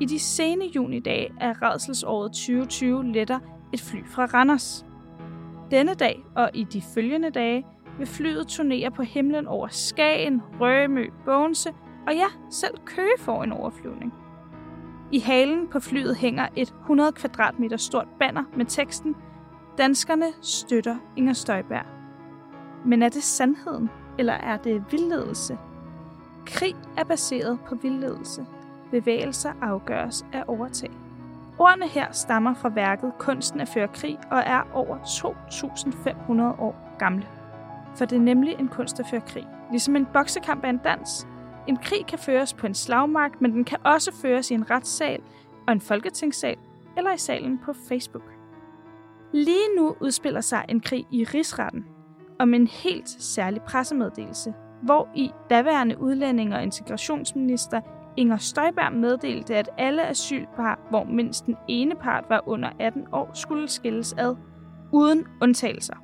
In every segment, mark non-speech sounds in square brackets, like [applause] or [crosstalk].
I de sene junidage af redselsåret 2020 letter et fly fra Randers. Denne dag og i de følgende dage vil flyet turnere på himlen over Skagen, Rømø, Bogense og ja, selv Køge får en overflyvning. I halen på flyet hænger et 100 kvadratmeter stort banner med teksten Danskerne støtter Inger Støjberg. Men er det sandheden, eller er det vildledelse? Krig er baseret på vildledelse. Bevægelser afgøres af overtag. Ordene her stammer fra værket Kunsten at føre krig og er over 2.500 år gamle. For det er nemlig en kunst at føre krig. Ligesom en boksekamp er en dans. En krig kan føres på en slagmark, men den kan også føres i en retssal og en folketingssal eller i salen på Facebook. Lige nu udspiller sig en krig i rigsretten om en helt særlig pressemeddelelse, hvor i daværende udlænding og integrationsminister Inger Støjberg meddelte, at alle asylpar, hvor mindst den ene part var under 18 år, skulle skilles ad, uden undtagelser.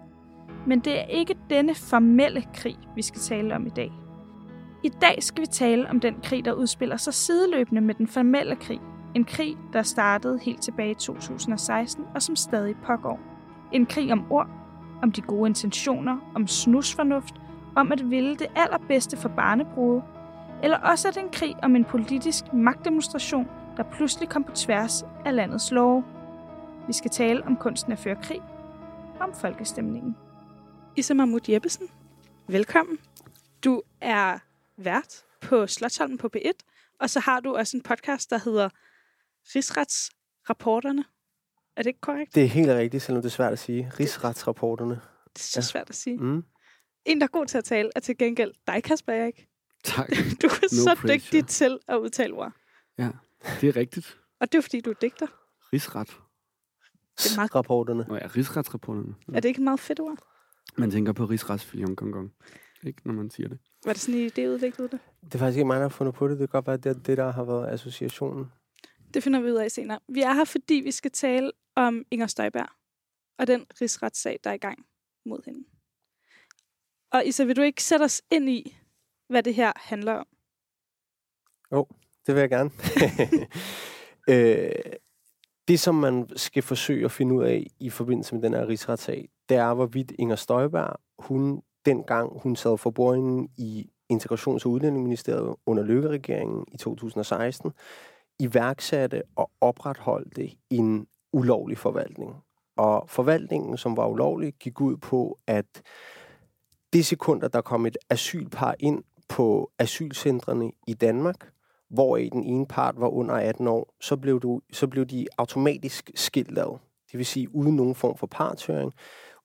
Men det er ikke denne formelle krig, vi skal tale om i dag. I dag skal vi tale om den krig, der udspiller sig sideløbende med den formelle krig. En krig, der startede helt tilbage i 2016 og som stadig pågår. En krig om ord, om de gode intentioner, om snusfornuft, om at ville det allerbedste for barnebruget, eller også er det en krig om en politisk magtdemonstration, der pludselig kom på tværs af landets love. Vi skal tale om kunsten at føre krig, om folkestemningen. Issa Mahmoud Jeppesen, velkommen. Du er vært på Slottholmen på P1, og så har du også en podcast, der hedder Rigsretsrapporterne. Er det ikke korrekt? Det er helt rigtigt, selvom det er svært at sige. Rigsretsrapporterne. Det er så Ja. svært at sige. Mm. En, der er god til at tale, er til gengæld dig, Kasper Erik. [laughs] Tak. Du er No så pressure. dygtig til at udtale ord. Ja, det er rigtigt. Og det er fordi, du er digter. Rigsret. Det er meget- Rapporterne. Nå ja, rigsretsrapporterne. Er det ikke et meget fedt ord? Man tænker på rigsretsfilion gong gong. Ikke, når man siger det. Var det sådan, I det udviklede det? Det er faktisk ikke mig, der har fundet på det. Det kan godt være, at det er det, der har været associationen. Det finder vi ud af senere. Vi er her, fordi vi skal tale om Inger Støjberg og den rigsretssag, der er i gang mod hende. Og Isa, vil du ikke sætte os ind i, hvad det her handler om? Jo, oh, Det vil jeg gerne. [laughs] øh, det, som man skal forsøge at finde ud af i forbindelse med den her rigsretssag, det er, hvorvidt Inger Støjberg, hun dengang hun sad for bordenden i Integrations- og Udlændingeministeriet under Løkke-regeringen i 2016, iværksatte og opretholdte en ulovlig forvaltning. Og forvaltningen, som var ulovlig, gik ud på, at det sekunder, der kom et asylpar ind på asylcentrene i Danmark, hvor i den ene part var under 18 år, så blev, du, så blev de automatisk skilt ad. Det vil sige uden nogen form for partshøring,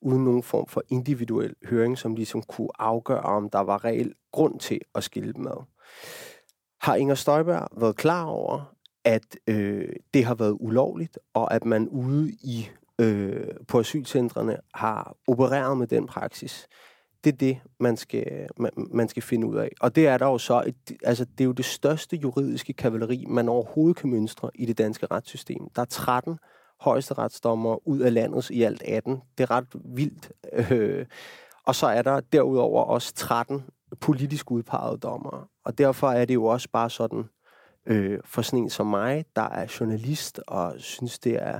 uden nogen form for individuel høring, som ligesom kunne afgøre, om der var reel grund til at skille dem ad. Har Inger Støjberg været klar over, at øh, det har været ulovligt, og at man ude i øh, på asylcentrene har opereret med den praksis? Det er det, man skal, man, man skal finde ud af. Og det er der jo så, et, altså det er jo det største juridiske kavaleri, man overhovedet kan mønstre i det danske retssystem. Der er 13 højesteretsdommer ud af landets i alt 18. Det er ret vildt. Øh, og så er der derudover også 13 politisk udpegede dommere. Og derfor er det jo også bare sådan, øh, for sådan en som mig, der er journalist og synes, det er,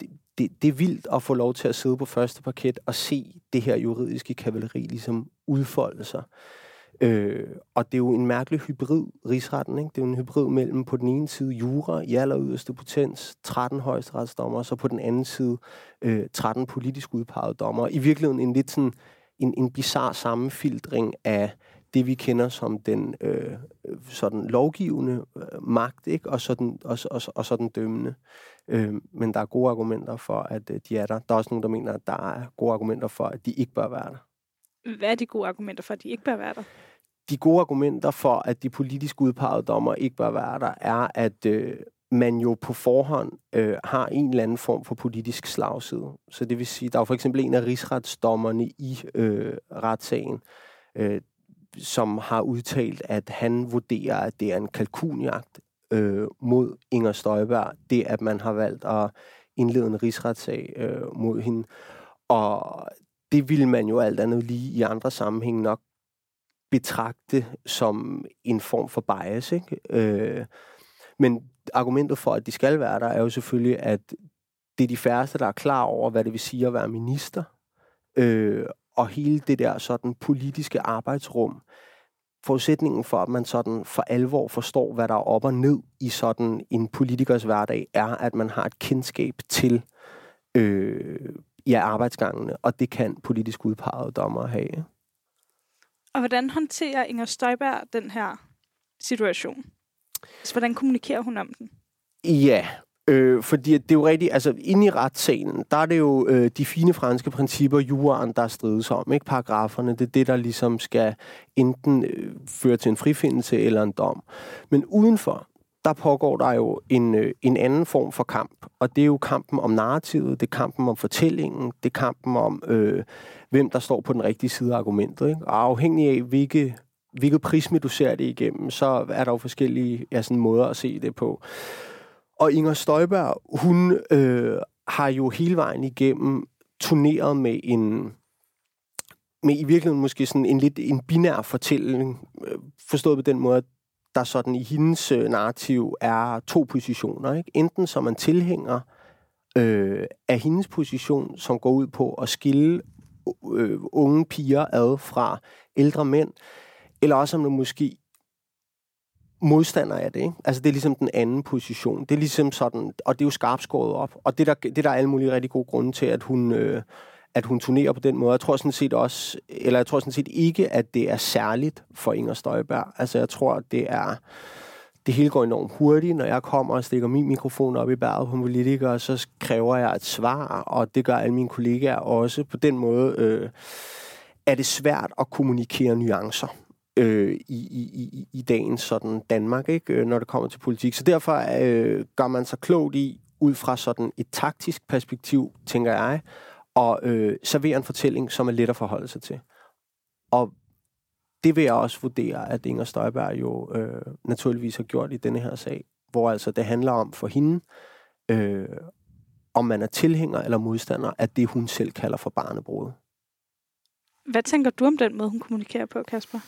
det, det, det er vildt at få lov til at sidde på første parket og se det her juridiske kavaleri ligesom udfolde sig. Øh, og det er jo en mærkelig hybrid, rigsretten. Ikke? Det er jo en hybrid mellem på den ene side jura i aller yderste potens, 13 højesteretsdommer, og så på den anden side øh, 13 politisk udpegede dommer. I virkeligheden en lidt sådan en, en bizarre sammenfiltring af det, vi kender som den øh, sådan lovgivende øh, magt, ikke? Og, så den, og, og, og så den dømmende. Øh, men der er gode argumenter for, at øh, de er der. Der er også nogen, der mener, at der er gode argumenter for, at de ikke bør være der. Hvad er de gode argumenter for, at de ikke bør være der? De gode argumenter for, at de politisk udpegede dommer ikke bør være der, er, at øh, man jo på forhånd øh, har en eller anden form for politisk slagside. Så det vil sige, der er for eksempel en af rigsretsdommerne i øh, retssagen, øh, som har udtalt, at han vurderer, at det er en kalkunjagt øh, mod Inger Støjberg, det at man har valgt at indlede en rigsretssag øh, mod hende. Og det ville man jo alt andet lige i andre sammenhæng nok betragte som en form for bias. Ikke? Øh, Men argumentet for, at de skal være der, er jo selvfølgelig, at det er de færreste, der er klar over, hvad det vil sige at være minister. Øh, og hele det der sådan politiske arbejdsrum, forudsætningen for, at man sådan for alvor forstår, hvad der er op og ned i sådan en politikers hverdag, er, at man har et kendskab til øh, ja, arbejdsgangene, og det kan politisk udpegede dommer have. Og hvordan håndterer Inger Støjberg den her situation? Så hvordan kommunikerer hun om den? Ja, Øh, fordi det er jo rigtigt, altså inde i retssalen, der er det jo øh, de fine franske principper, juraen, der strides om, ikke? Paragraferne, det er det, der ligesom skal enten øh, føre til en frifindelse eller en dom. Men udenfor, der pågår der jo en, øh, en anden form for kamp, og det er jo kampen om narrativet, det er kampen om fortællingen, det er kampen om, øh, hvem der står på den rigtige side af argumentet. Ikke? Og afhængig af, hvilke, hvilket prisme du ser det igennem, så er der jo forskellige ja, sådan måder at se det på. Og Inger Støjberg, hun øh, har jo hele vejen igennem turneret med en med i virkeligheden måske sådan en lidt en binær fortælling, øh, forstået på den måde, at der sådan i hendes øh, narrativ er to positioner. Ikke? Enten som man tilhænger øh, af hendes position, som går ud på at skille øh, unge piger ad fra ældre mænd, eller også om man måske modstander af det. Ikke? Altså det er ligesom den anden position. Det er ligesom sådan, og det er jo skarpskåret op. Og det der, det der er alle mulige rigtig gode grunde til, at hun, øh, at hun turnerer på den måde. Jeg tror sådan set også, eller jeg tror sådan set ikke, at det er særligt for Inger Støjberg. Altså jeg tror, at det er, det hele går enormt hurtigt. Når jeg kommer og stikker min mikrofon op i bæret på politikere, så kræver jeg et svar, og det gør alle mine kollegaer også. På den måde øh, er det svært at kommunikere nuancer øh, i, i, i, i dagens sådan Danmark, ikke? Øh, når det kommer til politik. Så derfor øh, gør man sig klogt i, ud fra sådan et taktisk perspektiv, tænker jeg, og øh, servere en fortælling, som er let at forholde sig til. Og det vil jeg også vurdere, at Inger Støjberg jo øh, naturligvis har gjort i denne her sag, hvor altså det handler om for hende, øh, om man er tilhænger eller modstander af det, hun selv kalder for barnebrud. Hvad tænker du om den måde, hun kommunikerer på, Kasper?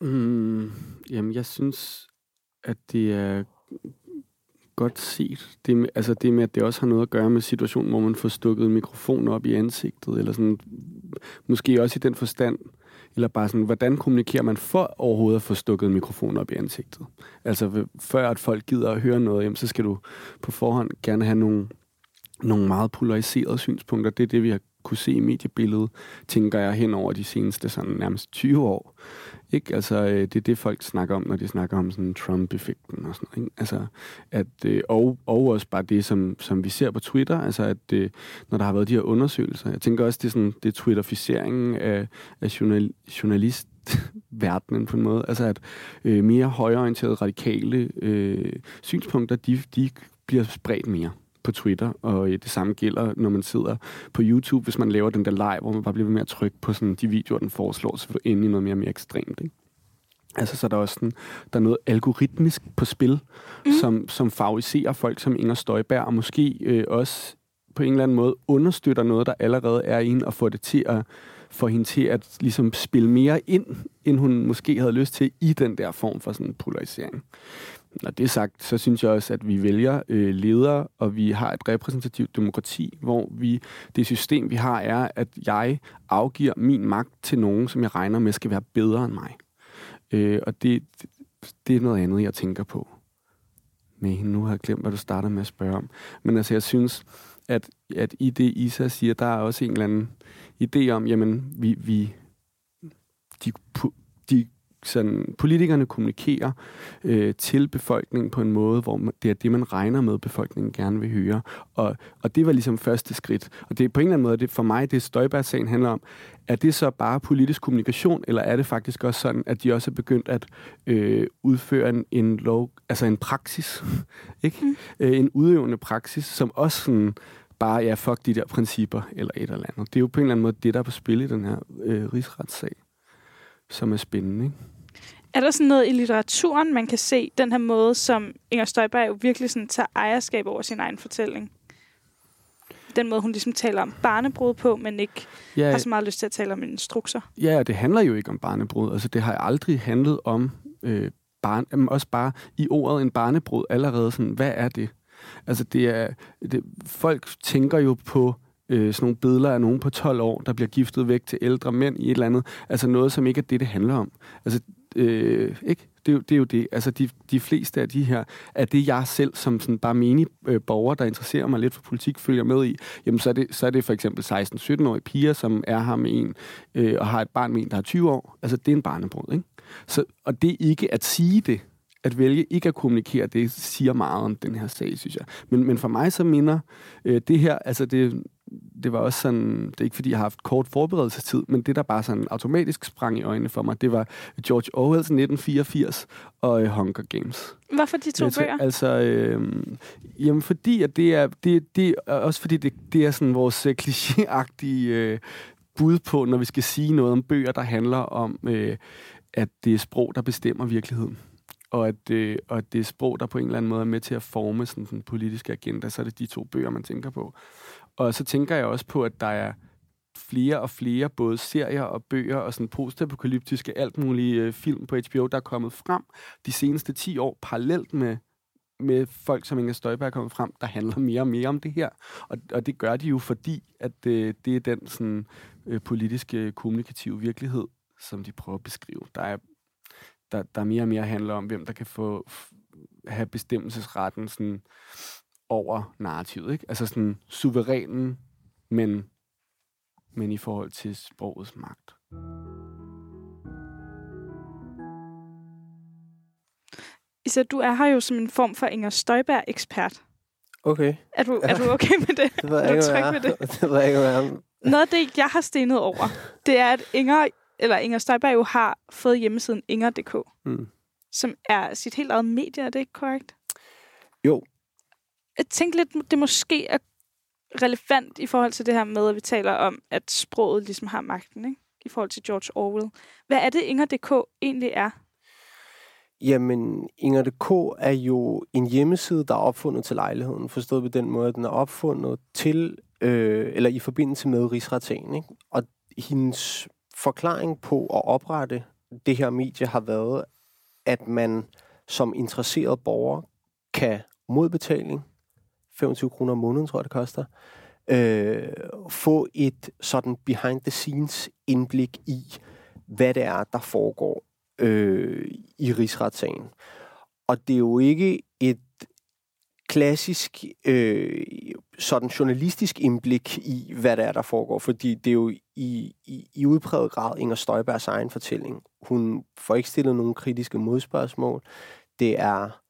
Mm, jamen, jeg synes, at det er godt set. Det med, altså det med, at det også har noget at gøre med situationen, hvor man får stukket mikrofon op i ansigtet, eller sådan, måske også i den forstand, eller bare sådan, hvordan kommunikerer man for overhovedet at få stukket mikrofon op i ansigtet? Altså, før at folk gider at høre noget, jamen, så skal du på forhånd gerne have nogle, nogle meget polariserede synspunkter. Det er det, vi har kunne se i mediebilledet, tænker jeg hen over de seneste sådan nærmest 20 år. Ikke? Altså, øh, det er det, folk snakker om, når de snakker om sådan Trump-effekten og sådan noget. Ikke? Altså, at, øh, og, og også bare det, som, som vi ser på Twitter, altså at øh, når der har været de her undersøgelser, jeg tænker også, det er, sådan, det er twitterificeringen af, af journal, journalist verdenen på en måde. Altså at øh, mere højorienterede radikale øh, synspunkter, de, de bliver spredt mere på Twitter, og det samme gælder, når man sidder på YouTube, hvis man laver den der live, hvor man bare bliver mere tryg på sådan, de videoer, den foreslår, så vil du ind i noget mere og mere ekstremt. Ikke? Altså, så er der også sådan, der er noget algoritmisk på spil, mm. som, som favoriserer folk som Inger Støjberg, og måske øh, også på en eller anden måde understøtter noget, der allerede er i og får det til at få hende til at ligesom spille mere ind, end hun måske havde lyst til i den der form for sådan polarisering. Når det er sagt, så synes jeg også, at vi vælger øh, ledere, og vi har et repræsentativt demokrati, hvor vi det system, vi har, er, at jeg afgiver min magt til nogen, som jeg regner med skal være bedre end mig. Øh, og det, det er noget andet, jeg tænker på. Men nu har jeg glemt, hvad du starter med at spørge om. Men altså, jeg synes, at, at i det, Isa siger, der er også en eller anden idé om, jamen, vi, vi de, de sådan, politikerne kommunikerer øh, til befolkningen på en måde, hvor man, det er det, man regner med, befolkningen gerne vil høre. Og, og det var ligesom første skridt. Og det er på en eller anden måde, det, for mig, det Støjberg-sagen handler om, er det så bare politisk kommunikation, eller er det faktisk også sådan, at de også er begyndt at øh, udføre en, en lov, altså en praksis, [laughs] ikke? Mm. Øh, en udøvende praksis, som også sådan, bare, ja, fuck de der principper, eller et eller andet. Det er jo på en eller anden måde det, der er på spil i den her øh, rigsretssag som er spændende. Ikke? Er der sådan noget i litteraturen, man kan se den her måde, som Inger Støjberg jo virkelig sådan tager ejerskab over sin egen fortælling? Den måde, hun ligesom taler om barnebrud på, men ikke ja, har så meget lyst til at tale om instrukser. Ja, det handler jo ikke om barnebrud. Altså, det har aldrig handlet om øh, barn, jamen også bare i ordet en barnebrud allerede sådan, hvad er det? Altså det er, det, folk tænker jo på øh, sådan nogle billeder af nogen på 12 år, der bliver giftet væk til ældre mænd i et eller andet. Altså noget, som ikke er det, det handler om. Altså, øh, ikke? Det er, jo, det er jo det. Altså, de, de fleste af de her, er det jeg selv som sådan bare menig øh, borger, der interesserer mig lidt for politik, følger med i, jamen så er det, så er det for eksempel 16-17-årige piger, som er her med en, øh, og har et barn med en, der er 20 år. Altså, det er en barnebrud, ikke? Så, og det ikke at sige det, at vælge ikke at kommunikere, det siger meget om den her sag, synes jeg. Men, men for mig så minder øh, det her, altså det, det var også sådan, det er ikke fordi, jeg har haft kort forberedelsestid, men det, der bare sådan automatisk sprang i øjnene for mig, det var George Orwell's 1984 og øh, Hunger Games. Hvorfor de to altså, bøger? Altså, øh, jamen fordi, at det er, det, det er også fordi, det, det er sådan vores øh, klichéagtige øh, bud på, når vi skal sige noget om bøger, der handler om, øh, at det er sprog, der bestemmer virkeligheden og at, øh, og at det er sprog, der på en eller anden måde er med til at forme sådan den politiske agenda, så er det de to bøger, man tænker på. Og så tænker jeg også på, at der er flere og flere både serier og bøger og sådan postapokalyptiske alt mulige øh, film på HBO, der er kommet frem de seneste 10 år parallelt med med folk, som Inger Støjberg er kommet frem, der handler mere og mere om det her. Og, og det gør de jo, fordi at øh, det er den sådan, øh, politiske, øh, kommunikative virkelighed, som de prøver at beskrive. Der er, der, der mere og mere handler om, hvem der kan få have bestemmelsesretten sådan, over narrativet. Ikke? Altså sådan suverænen, men, men i forhold til sprogets magt. Isa, du er her jo som en form for Inger Støjberg-ekspert. Okay. Er du, er du okay med det? [laughs] Det ved Er jeg du ikke, ved er. [laughs] Det ved jeg ikke, hvad er. Noget af det, jeg har stenet over, det er, at Inger, eller Inger Støjberg jo har fået hjemmesiden inger.dk, Mm. som er sit helt eget medie, er det ikke korrekt? Jo. Jeg tænkte lidt, det måske er relevant i forhold til det her med, at vi taler om, at sproget ligesom har magten, ikke? i forhold til George Orwell. Hvad er det, Inger.dk egentlig er? Jamen, Inger.dk er jo en hjemmeside, der er opfundet til lejligheden. Forstået på den måde, at den er opfundet til, øh, eller i forbindelse med rigsretssagen. Ikke? Og hendes forklaring på at oprette det her medie har været, at man som interesseret borger kan modbetaling, 25 kroner om måneden, tror jeg, det koster, øh, få et sådan behind-the-scenes indblik i, hvad det er, der foregår øh, i rigsretssagen. Og det er jo ikke et klassisk øh, sådan journalistisk indblik i, hvad det er, der foregår, fordi det er jo i, i, i udpræget grad Inger Støjbergs egen fortælling. Hun får ikke stillet nogen kritiske modspørgsmål. Det er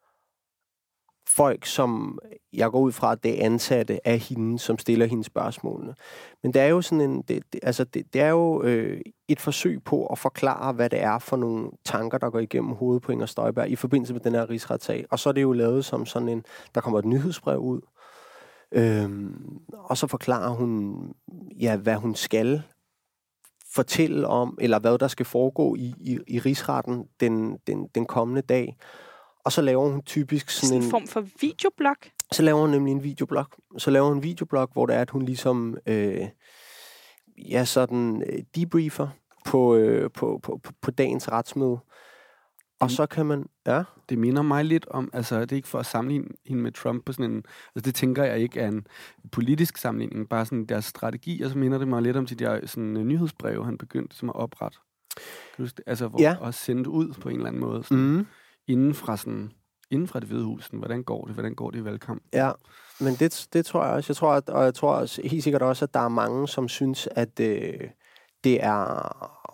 folk, som jeg går ud fra, at det er ansatte af hende, som stiller hende spørgsmålene. Men det er jo sådan en, det, det, altså det, det er jo øh, et forsøg på at forklare, hvad det er for nogle tanker, der går igennem hovedet på Inger Støjberg i forbindelse med den her rigsretssag. Og så er det jo lavet som sådan en, der kommer et nyhedsbrev ud, øhm, og så forklarer hun, ja, hvad hun skal fortælle om, eller hvad der skal foregå i, i, i rigsretten den, den, den kommende dag. Og så laver hun typisk sådan, Sådan en form for videoblog? så laver hun nemlig en videoblog. Så laver hun en videoblog, hvor det er, at hun ligesom, øh, ja, sådan øh, debriefer på, øh, på, på, på, på dagens retsmøde. Og så kan man, ja, Det minder mig lidt om, altså det er ikke for at sammenligne hende med Trump på sådan en, altså det tænker jeg ikke er en politisk sammenligning, bare sådan deres strategi, og så minder det mig lidt om de der sådan, uh, nyhedsbreve, han begyndte som at oprette. Altså, hvor, Ja. og sende ud på en eller anden måde, sådan, mm, inden fra sådan, inden fra det hvide hus, sådan, hvordan går det, hvordan går det i valgkamp? ja. Men det, det tror jeg også. Jeg tror, at, og jeg tror også, helt sikkert også, at der er mange, som synes, at øh, det er...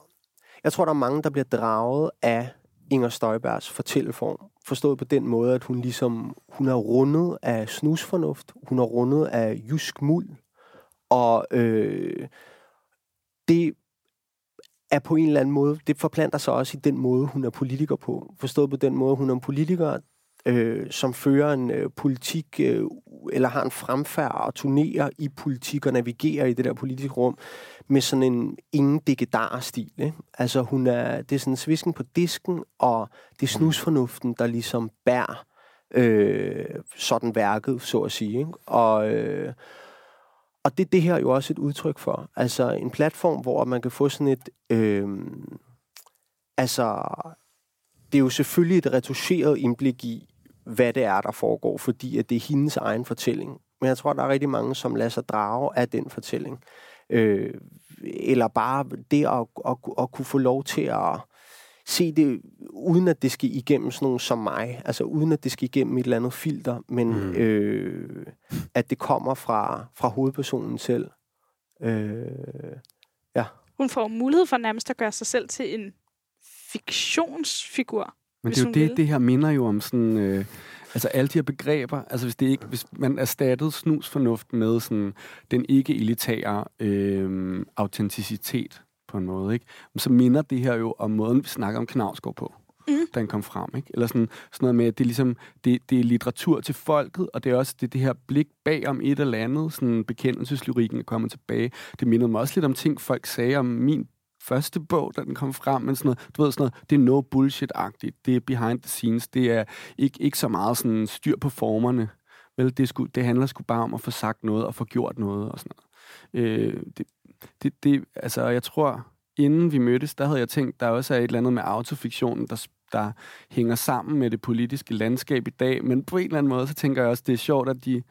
Jeg tror, der er mange, der bliver draget af Inger Støjbergs fortælleform. Forstået på den måde, at hun ligesom, hun er rundet af snusfornuft, hun er rundet af jysk muld, og øh, det er på en eller anden måde, det forplanter sig også i den måde, hun er politiker på. Forstået på den måde, hun er en politiker, øh, som fører en øh, politik, øh, eller har en fremfærd og turnerer i politik og navigerer i det der politiske rum, med sådan en ingen digedar-stil. Ikke? Altså hun er, det er sådan svisken på disken, og det er snusfornuften, der ligesom bærer øh, sådan værket, så at sige. Ikke? Og, øh, og det, det her er jo også et udtryk for. Altså en platform, hvor man kan få sådan et... Øh, altså det er jo selvfølgelig et retuscheret indblik i, hvad det er, der foregår, fordi at det er hendes egen fortælling. Men jeg tror, der er rigtig mange, som lader sig drage af den fortælling. Øh, eller bare det at, at, at kunne få lov til at se det, uden at det skal igennem sådan nogen som mig. Altså uden at det skal igennem et eller andet filter, men mm. øh, at det kommer fra, fra hovedpersonen selv. Øh, ja. Hun får mulighed for nærmest at gøre sig selv til en fiktionsfigur. Men det er jo det, vil. det her minder jo om sådan... Øh, altså alle de her begreber, altså hvis, det ikke, hvis man erstattede snusfornuft med sådan den ikke-elitære øh, autenticitet på en måde, ikke? så minder det her jo om måden, vi snakker om Knavsgaard på mm. han kom frem. Ikke? Eller sådan, sådan noget med, at det er, ligesom, det, det er litteratur til folket, og det er også det, det her blik bag om et eller andet, sådan bekendelseslyrikken er kommet tilbage. Det minder mig også lidt om ting, folk sagde om min første bog, da den kom frem, men sådan noget, du ved, sådan noget, det er no bullshit-agtigt, det er behind the scenes, det er ikke, ikke så meget sådan styr på formerne, vel, det, skulle, det handler sgu bare om at få sagt noget og få gjort noget og sådan noget. Øh, det, det, det, altså, jeg tror, inden vi mødtes, der havde jeg tænkt, der også er et eller andet med autofiktionen, der, der hænger sammen med det politiske landskab i dag, men på en eller anden måde, så tænker jeg også, det er sjovt, at de,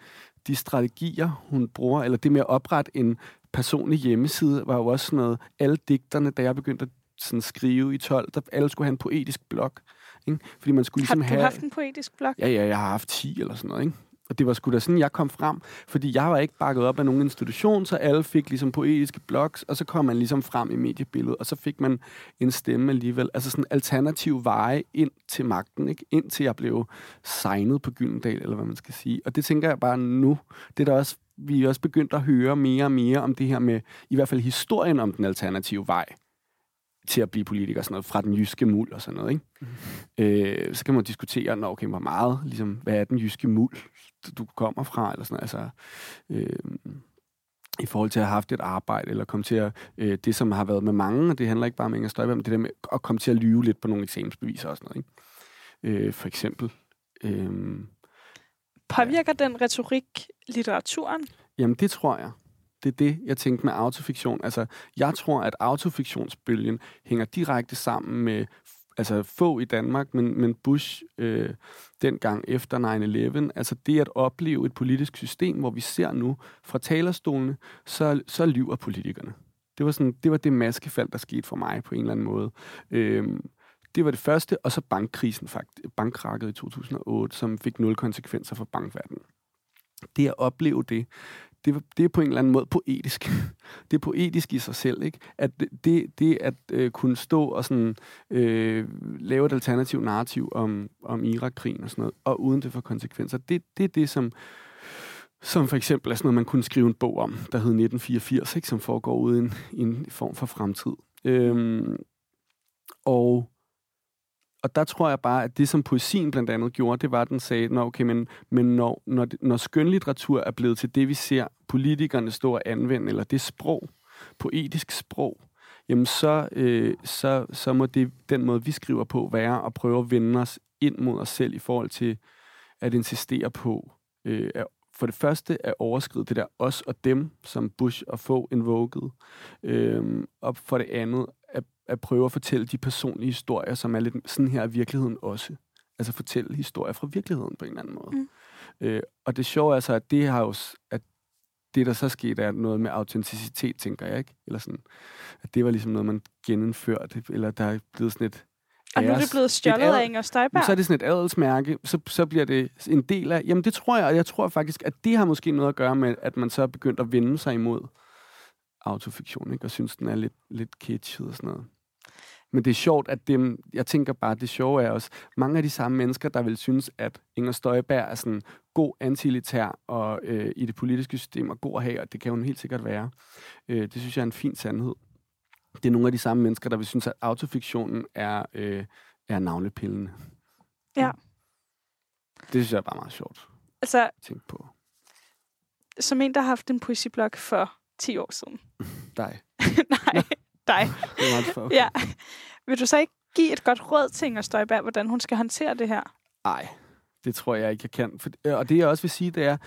de strategier, hun bruger, eller det med at oprette en personlig hjemmeside, var jo også sådan noget, alle digterne, da jeg begyndte at sådan skrive i 12, der alle skulle have en poetisk blog. Ikke? Fordi man skulle ligesom har du have... haft en poetisk blog? Ja, ja, jeg har haft 10 eller sådan noget. Ikke? Og det var sgu da sådan, jeg kom frem, fordi jeg var ikke bakket op af nogen institution, så alle fik ligesom poetiske blogs, og så kom man ligesom frem i mediebilledet, og så fik man en stemme alligevel. Altså sådan alternativ veje ind til magten, ikke? ind til jeg blev signet på Gyldendal, eller hvad man skal sige. Og det tænker jeg bare nu, det er der også, vi er også begyndt at høre mere og mere om det her med, i hvert fald historien om den alternative vej til at blive politiker, sådan noget, fra den jyske muld og sådan noget. Ikke? Mm. Øh, så kan man diskutere, når, okay, hvor meget, ligesom, hvad er den jyske muld, du kommer fra, eller sådan altså, øh, i forhold til at have haft et arbejde, eller komme til at, øh, det som har været med mange, og det handler ikke bare om Inger Støjberg, men det der med at komme til at lyve lidt på nogle eksamensbeviser og sådan noget, ikke? Øh, for eksempel. Øh, Påvirker ja. den retorik litteraturen? Jamen, det tror jeg. Det er det, jeg tænkte med autofiktion. Altså, jeg tror, at autofiktionsbølgen hænger direkte sammen med altså få i Danmark, men, men Bush øh, dengang efter 9-11, altså det at opleve et politisk system, hvor vi ser nu fra talerstolene, så, så lyver politikerne. Det var, sådan, det var det maskefald, der skete for mig på en eller anden måde. Øh, det var det første, og så bankkrisen, faktisk, bankkrakket i 2008, som fik nul konsekvenser for bankverdenen. Det at opleve det, det, det er på en eller anden måde poetisk. [laughs] det er poetisk i sig selv, ikke? At det, det at øh, kunne stå og sådan, øh, lave et alternativt narrativ om, om Irak-krigen og sådan noget, og uden det for konsekvenser, det, det er det, som, som for eksempel er sådan noget, man kunne skrive en bog om, der hed 1984, ikke? som foregår uden en form for fremtid. Øhm, og og der tror jeg bare, at det, som poesien blandt andet gjorde, det var, at den sagde, Nå, okay, men, men når, når, når skønlitteratur er blevet til det, vi ser politikerne stå og anvende, eller det sprog, poetisk sprog, jamen så, øh, så, så må det den måde, vi skriver på, være at prøve at vende os ind mod os selv i forhold til at insistere på, øh, at for det første at overskride det der os og dem, som Bush og få invokede, øh, og for det andet at prøve at fortælle de personlige historier, som er lidt sådan her i virkeligheden også. Altså fortælle historier fra virkeligheden på en eller anden måde. Mm. Øh, og det sjove er så, at det har jo, at det, der så skete, er noget med autenticitet, tænker jeg, ikke? Eller sådan, at det var ligesom noget, man genindførte, eller der er blevet sådan et og nu er det blevet stjålet af Inger Støjberg? Så er det sådan et adelsmærke, så, så bliver det en del af... Jamen det tror jeg, og jeg tror faktisk, at det har måske noget at gøre med, at man så er begyndt at vende sig imod autofiktion, ikke? og synes, den er lidt, lidt kitschet og sådan noget. Men det er sjovt, at dem, jeg tænker bare, det sjove er også, mange af de samme mennesker, der vil synes, at Inger Støjberg er sådan god antilitær og øh, i det politiske system og god at have, og det kan hun helt sikkert være. Øh, det synes jeg er en fin sandhed. Det er nogle af de samme mennesker, der vil synes, at autofiktionen er, øh, er navlepillende. Ja. Det synes jeg er bare meget sjovt altså, at tænke på. Som en, der har haft en poesiblog for 10 år siden. [laughs] Dig. [laughs] Nej [laughs] dig. det er meget for, okay. Ja. Vil du så ikke give et godt råd til Inger Støjberg, hvordan hun skal håndtere det her? Nej, det tror jeg ikke, jeg kan. For, øh, og det jeg også vil sige, det er,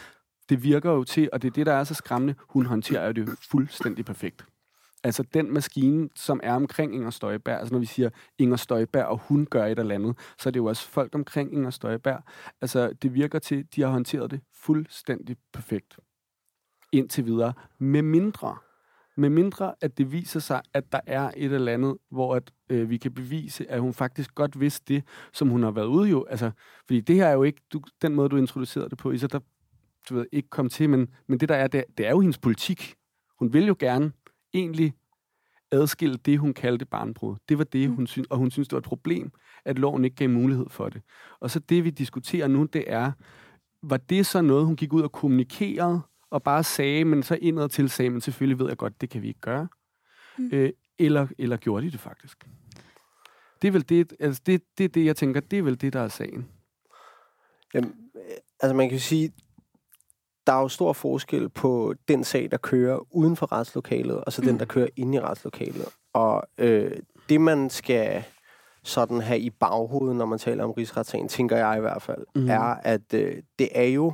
det virker jo til, og det er det, der er så skræmmende, hun håndterer jo det fuldstændig perfekt. Altså den maskine, som er omkring Inger Støjberg, altså når vi siger Inger Støjberg, og hun gør et eller andet, så er det jo også folk omkring Inger Støjberg. Altså det virker til, de har håndteret det fuldstændig perfekt indtil videre, med mindre, med mindre at det viser sig, at der er et eller andet, hvor at, øh, vi kan bevise, at hun faktisk godt vidste det, som hun har været ude jo. Altså, fordi det her er jo ikke du, den måde, du introducerede det på, Isa, der du ved, ikke kom til, men, men det der er, det, det er jo hendes politik. Hun vil jo gerne egentlig adskille det, hun kaldte barnbrud. Det var det, mm. hun synes, og hun synes, det var et problem, at loven ikke gav mulighed for det. Og så det, vi diskuterer nu, det er, var det så noget, hun gik ud og kommunikerede, og bare sagde, men så indad til sagde, men selvfølgelig ved jeg godt, det kan vi ikke gøre. Mm. Øh, eller, eller gjorde de det faktisk? Det er vel det, altså det, det, det, jeg tænker, det er vel det, der er sagen. Jamen, altså man kan sige, der er jo stor forskel på den sag, der kører uden for retslokalet, og så den, der kører inde i retslokalet. Og øh, det, man skal sådan have i baghovedet, når man taler om rigsretssagen, tænker jeg i hvert fald, mm. er, at øh, det er jo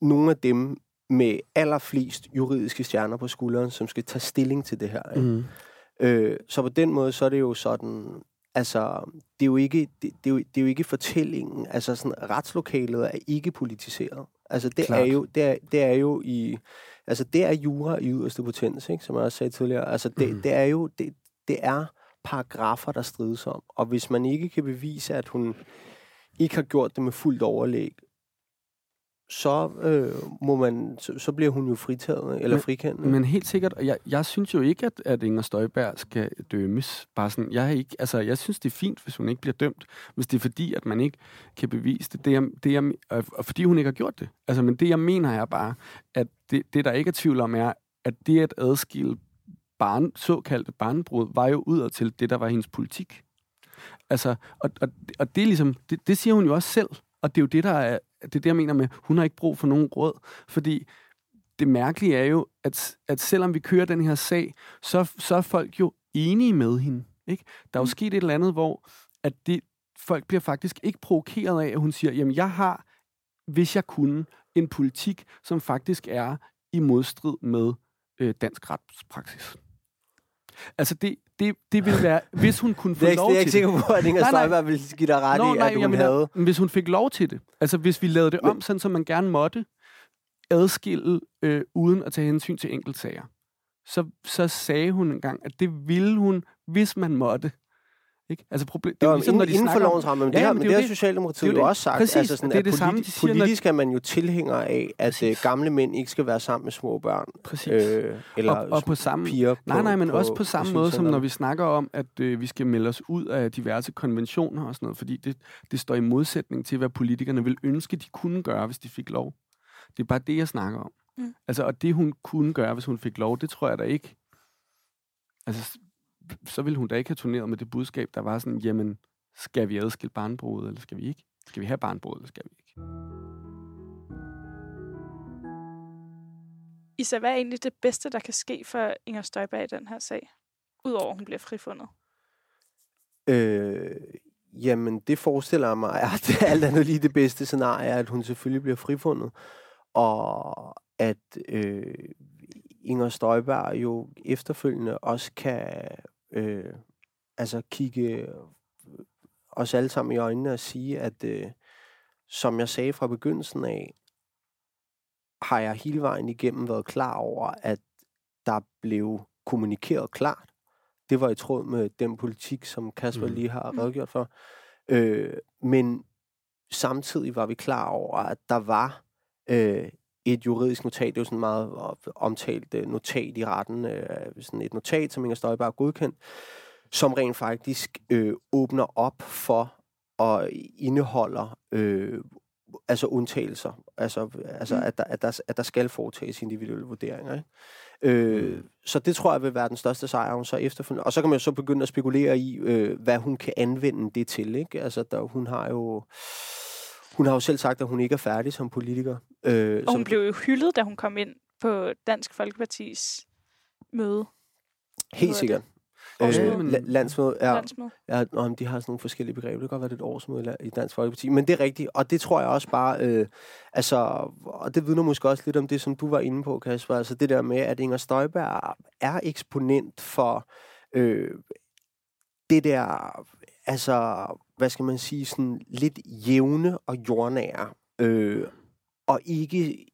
nogle af dem med allerflest juridiske stjerner på skulderen, som skal tage stilling til det her. Ikke? Mm. Øh, så på den måde, så er det jo sådan, altså, det er jo ikke, det, det, er jo, det er jo ikke fortællingen, altså sådan, retslokalet er ikke politiseret. Altså, det Klart. er jo, det er, det er jo i, altså, det er jura i yderste potens, ikke, som jeg også sagde tidligere. Altså, det, mm. det er jo, det, det er paragrafer, der strides om. Og hvis man ikke kan bevise, at hun ikke har gjort det med fuldt overlæg, så øh, må man, så, så bliver hun jo fritaget, eller frikendt. Men helt sikkert, og jeg, jeg synes jo ikke, at, at Inger Støjberg skal dømmes. Bare sådan, jeg, er ikke, altså, jeg synes, det er fint, hvis hun ikke bliver dømt, hvis det er fordi, at man ikke kan bevise det, det, jeg, det jeg, og fordi hun ikke har gjort det. Altså, men det, jeg mener, er bare, at det, det der ikke er tvivl om, er, at det at adskille barn, såkaldte barnbrud, var jo ud til det, der var hendes politik. Altså, og, og, og det er ligesom, det, det siger hun jo også selv, og det er jo det, der er, det er det, jeg mener med, hun har ikke brug for nogen råd. Fordi det mærkelige er jo, at, at selvom vi kører den her sag, så, så er folk jo enige med hende. Ikke? Der er jo mm. sket et eller andet, hvor at det, folk bliver faktisk ikke provokeret af, at hun siger, jamen jeg har, hvis jeg kunne, en politik, som faktisk er i modstrid med øh, dansk retspraksis. Altså det, det, det ville være, hvis hun kunne [laughs] få det er, lov til det. Det er ikke sikker på, at Inger Støjberg ville give dig ret Nå, i, nej, at hun mener, havde. Hvis hun fik lov til det. Altså hvis vi lavede det om, sådan som man gerne måtte, adskille øh, uden at tage hensyn til enkeltsager. Så, så sagde hun engang, at det ville hun, hvis man måtte. Ikke? Altså problem, det er jo, ligesom, når de inden for lovens ramme, men det, ja, har, men det, det har Socialdemokratiet det, jo også sagt. Præcis, altså sådan, det er det politi- samme, de siger, politisk er man jo tilhænger af, at uh, gamle mænd ikke skal være sammen med små børn. Præcis. Øh, eller og, og på samme, piger. På, nej, nej, men på, også på samme måde, som når vi snakker om, at øh, vi skal melde os ud af diverse konventioner og sådan noget, fordi det, det står i modsætning til, hvad politikerne vil ønske, de kunne gøre, hvis de fik lov. Det er bare det, jeg snakker om. Mm. Altså, og det hun kunne gøre, hvis hun fik lov, det tror jeg da ikke. Altså, så ville hun da ikke have turneret med det budskab, der var sådan, jamen, skal vi adskille barnbrudet, eller skal vi ikke? Skal vi have barnbrud, eller skal vi ikke? Isa, hvad er egentlig det bedste, der kan ske for Inger Støjberg i den her sag? Udover at hun bliver frifundet. Øh, jamen, det forestiller mig, [laughs] at det alt andet lige det bedste scenarie er, at hun selvfølgelig bliver frifundet. Og at øh, Inger Støjberg jo efterfølgende også kan øh, altså kigge os alle sammen i øjnene og sige, at øh, som jeg sagde fra begyndelsen af, har jeg hele vejen igennem været klar over, at der blev kommunikeret klart. Det var i tråd med den politik, som Kasper mm. lige har mm. redegjort for. Øh, men samtidig var vi klar over, at der var øh, et juridisk notat, det er jo sådan meget omtalt øh, notat i retten, øh, sådan et notat, som Inger Støjberg har godkendt, som rent faktisk øh, åbner op for og indeholder øh, altså undtagelser, altså, altså mm. at, der, at, der, at der skal foretages individuelle vurderinger. Ikke? Øh, mm. Så det tror jeg vil være den største sejr, hun så efterfølgende. Og så kan man jo så begynde at spekulere i, øh, hvad hun kan anvende det til. Ikke? Altså, der, hun har jo hun har jo selv sagt, at hun ikke er færdig som politiker. Øh, og hun som... blev jo hyldet, da hun kom ind på Dansk Folkepartis møde. Helt sikkert. Årsmøde. Øh, la- landsmøde. Ja, Landsmøde. Ja, nå, men de har sådan nogle forskellige begreber. Det kan godt være, det er et årsmøde i Dansk Folkeparti. Men det er rigtigt, og det tror jeg også bare... Øh, altså, og det vidner måske også lidt om det, som du var inde på, Kasper. Altså det der med, at Inger Støjberg er eksponent for øh, det der... Altså, hvad skal man sige? Sådan lidt jævne og jordnære. Øh, og ikke,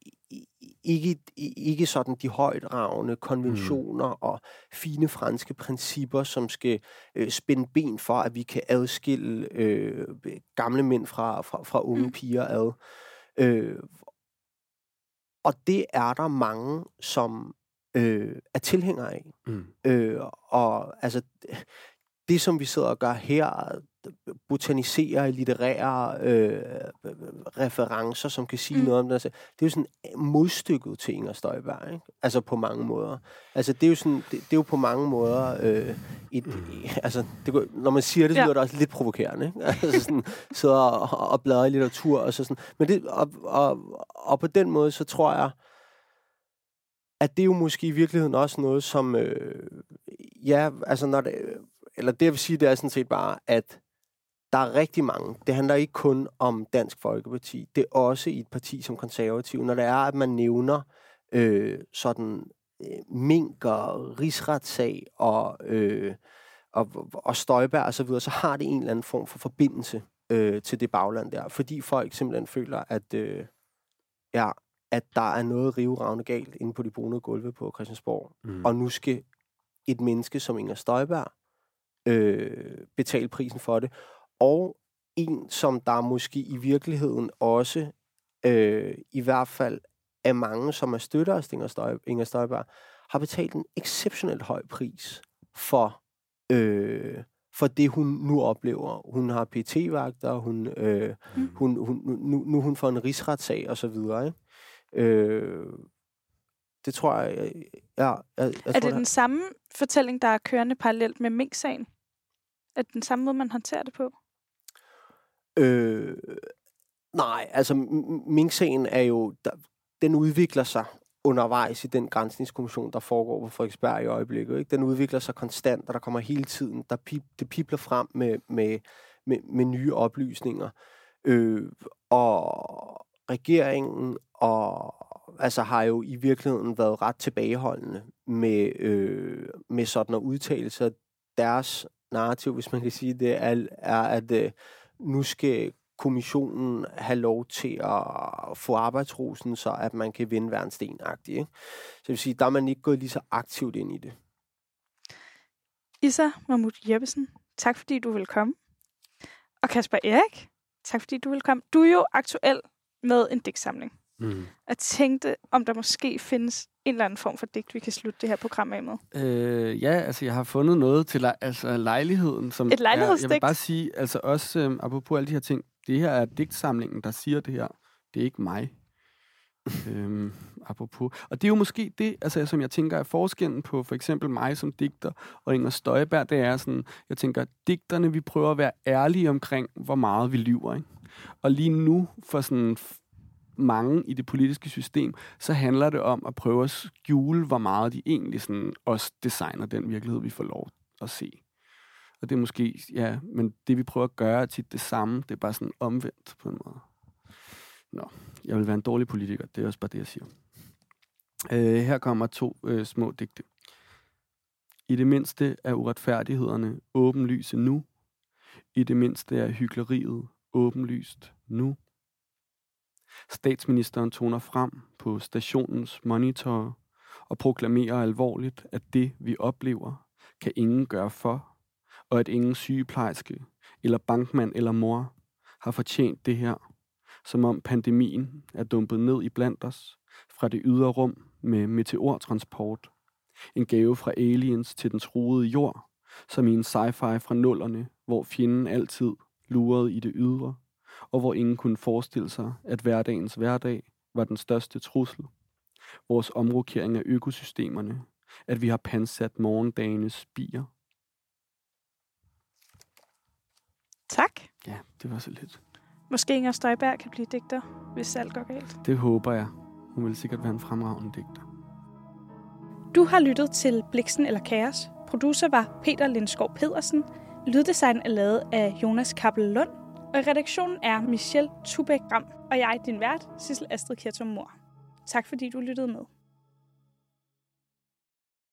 ikke, ikke sådan de højdragende konventioner mm. og fine franske principper, som skal øh, spænde ben for, at vi kan adskille øh, gamle mænd fra, fra, fra unge mm. piger ad. Øh, og det er der mange, som øh, er tilhængere af. Mm. Øh, og altså, det som vi sidder og gør her, botanisere i litterære øh, referencer, som kan sige mm. noget om det. Altså, det er jo sådan modstykket til Inger Støjberg, ikke? Altså på mange måder. Altså det er jo, sådan, det, det er jo på mange måder øh, et, altså, det, når man siger det, så ja. lyder det også lidt provokerende, ikke? [laughs] Altså sådan, sidder og, og bladrer i litteratur og så sådan. Men det, og, og, og på den måde, så tror jeg, at det er jo måske i virkeligheden også noget, som, øh, ja, altså når det, eller det jeg vil sige, det er sådan set bare, at der er rigtig mange. Det handler ikke kun om Dansk Folkeparti. Det er også i et parti som konservativ. Når det er, at man nævner øh, sådan øh, mink og rigsretssag og, øh, og, og Støjberg og så videre, så har det en eller anden form for forbindelse øh, til det bagland der. Fordi folk simpelthen føler, at, øh, ja, at der er noget riveravne galt inde på de brune gulve på Christiansborg. Mm. Og nu skal et menneske som Inger Støjberg øh, betale prisen for det og en, som der måske i virkeligheden også, øh, i hvert fald af mange, som er støtter af Inger, Støj, Inger Støjberg, har betalt en exceptionelt høj pris for, øh, for det, hun nu oplever. Hun har PT-vagter, hun, øh, mm. hun, hun, nu, nu hun får en rigsretssag og så videre. Ikke? Øh, det tror jeg... Ja, jeg, jeg er tror, det den samme fortælling, der er kørende parallelt med Mink-sagen? Er det den samme måde, man håndterer det på? Øh, nej, altså Mink-sagen er jo, der, den udvikler sig undervejs i den grænsningskommission, der foregår på Frederiksberg i øjeblikket. Ikke? Den udvikler sig konstant, og der kommer hele tiden, der pip, det pipler frem med, med, med, med nye oplysninger. Øh, og regeringen og altså har jo i virkeligheden været ret tilbageholdende med, øh, med sådan at udtale sig. Deres narrativ, hvis man kan sige det, er, er at øh, nu skal kommissionen have lov til at få arbejdsrosen, så at man kan vinde hver en sten ikke? Så det vil sige, der er man ikke gået lige så aktivt ind i det. Isa Mahmoud Jeppesen, tak fordi du vil komme. Og Kasper Erik, tak fordi du vil komme. Du er jo aktuel med en digtsamling. Mm. Jeg tænkte, om der måske findes en eller anden form for digt, vi kan slutte det her program af med. Øh, ja, altså jeg har fundet noget til altså, lejligheden. Som Et lejlighedsdigt? Jeg, jeg vil bare sige, altså også øh, apropos alle de her ting, det her er digtsamlingen, der siger det her. Det er ikke mig. øhm, apropos. Og det er jo måske det, altså, som jeg tænker er forskellen på for eksempel mig som digter og Inger Støjberg, det er sådan, jeg tænker, digterne, vi prøver at være ærlige omkring, hvor meget vi lyver. Ikke? Og lige nu, for sådan mange i det politiske system, så handler det om at prøve at skjule, hvor meget de egentlig sådan også designer den virkelighed, vi får lov at se. Og det er måske, ja, men det vi prøver at gøre er tit det samme, det er bare sådan omvendt på en måde. Nå, jeg vil være en dårlig politiker, det er også bare det, jeg siger. Øh, her kommer to øh, små digte. I det mindste er uretfærdighederne åbenlyse nu. I det mindste er hyggeleriet åbenlyst nu. Statsministeren toner frem på stationens monitor og proklamerer alvorligt, at det, vi oplever, kan ingen gøre for, og at ingen sygeplejerske, eller bankmand eller mor har fortjent det her, som om pandemien er dumpet ned i blandt os fra det ydre rum med meteortransport. En gave fra aliens til den truede jord, som i en sci-fi fra nullerne, hvor fjenden altid lurede i det ydre, og hvor ingen kunne forestille sig, at hverdagens hverdag var den største trussel. Vores omrokering af økosystemerne, at vi har pansat morgendagenes spier. Tak. Ja, det var så lidt. Måske Inger Støjberg kan blive digter, hvis alt går galt. Det håber jeg. Hun vil sikkert være en fremragende digter. Du har lyttet til Bliksen eller Kaos, Producer var Peter Lindskov Pedersen. Lyddesign er lavet af Jonas Kappel Lund. Og redaktionen er Michelle Tubæk Ram. Og jeg er din vært, Sissel Astrid Kjertum Mor. Tak fordi du lyttede med.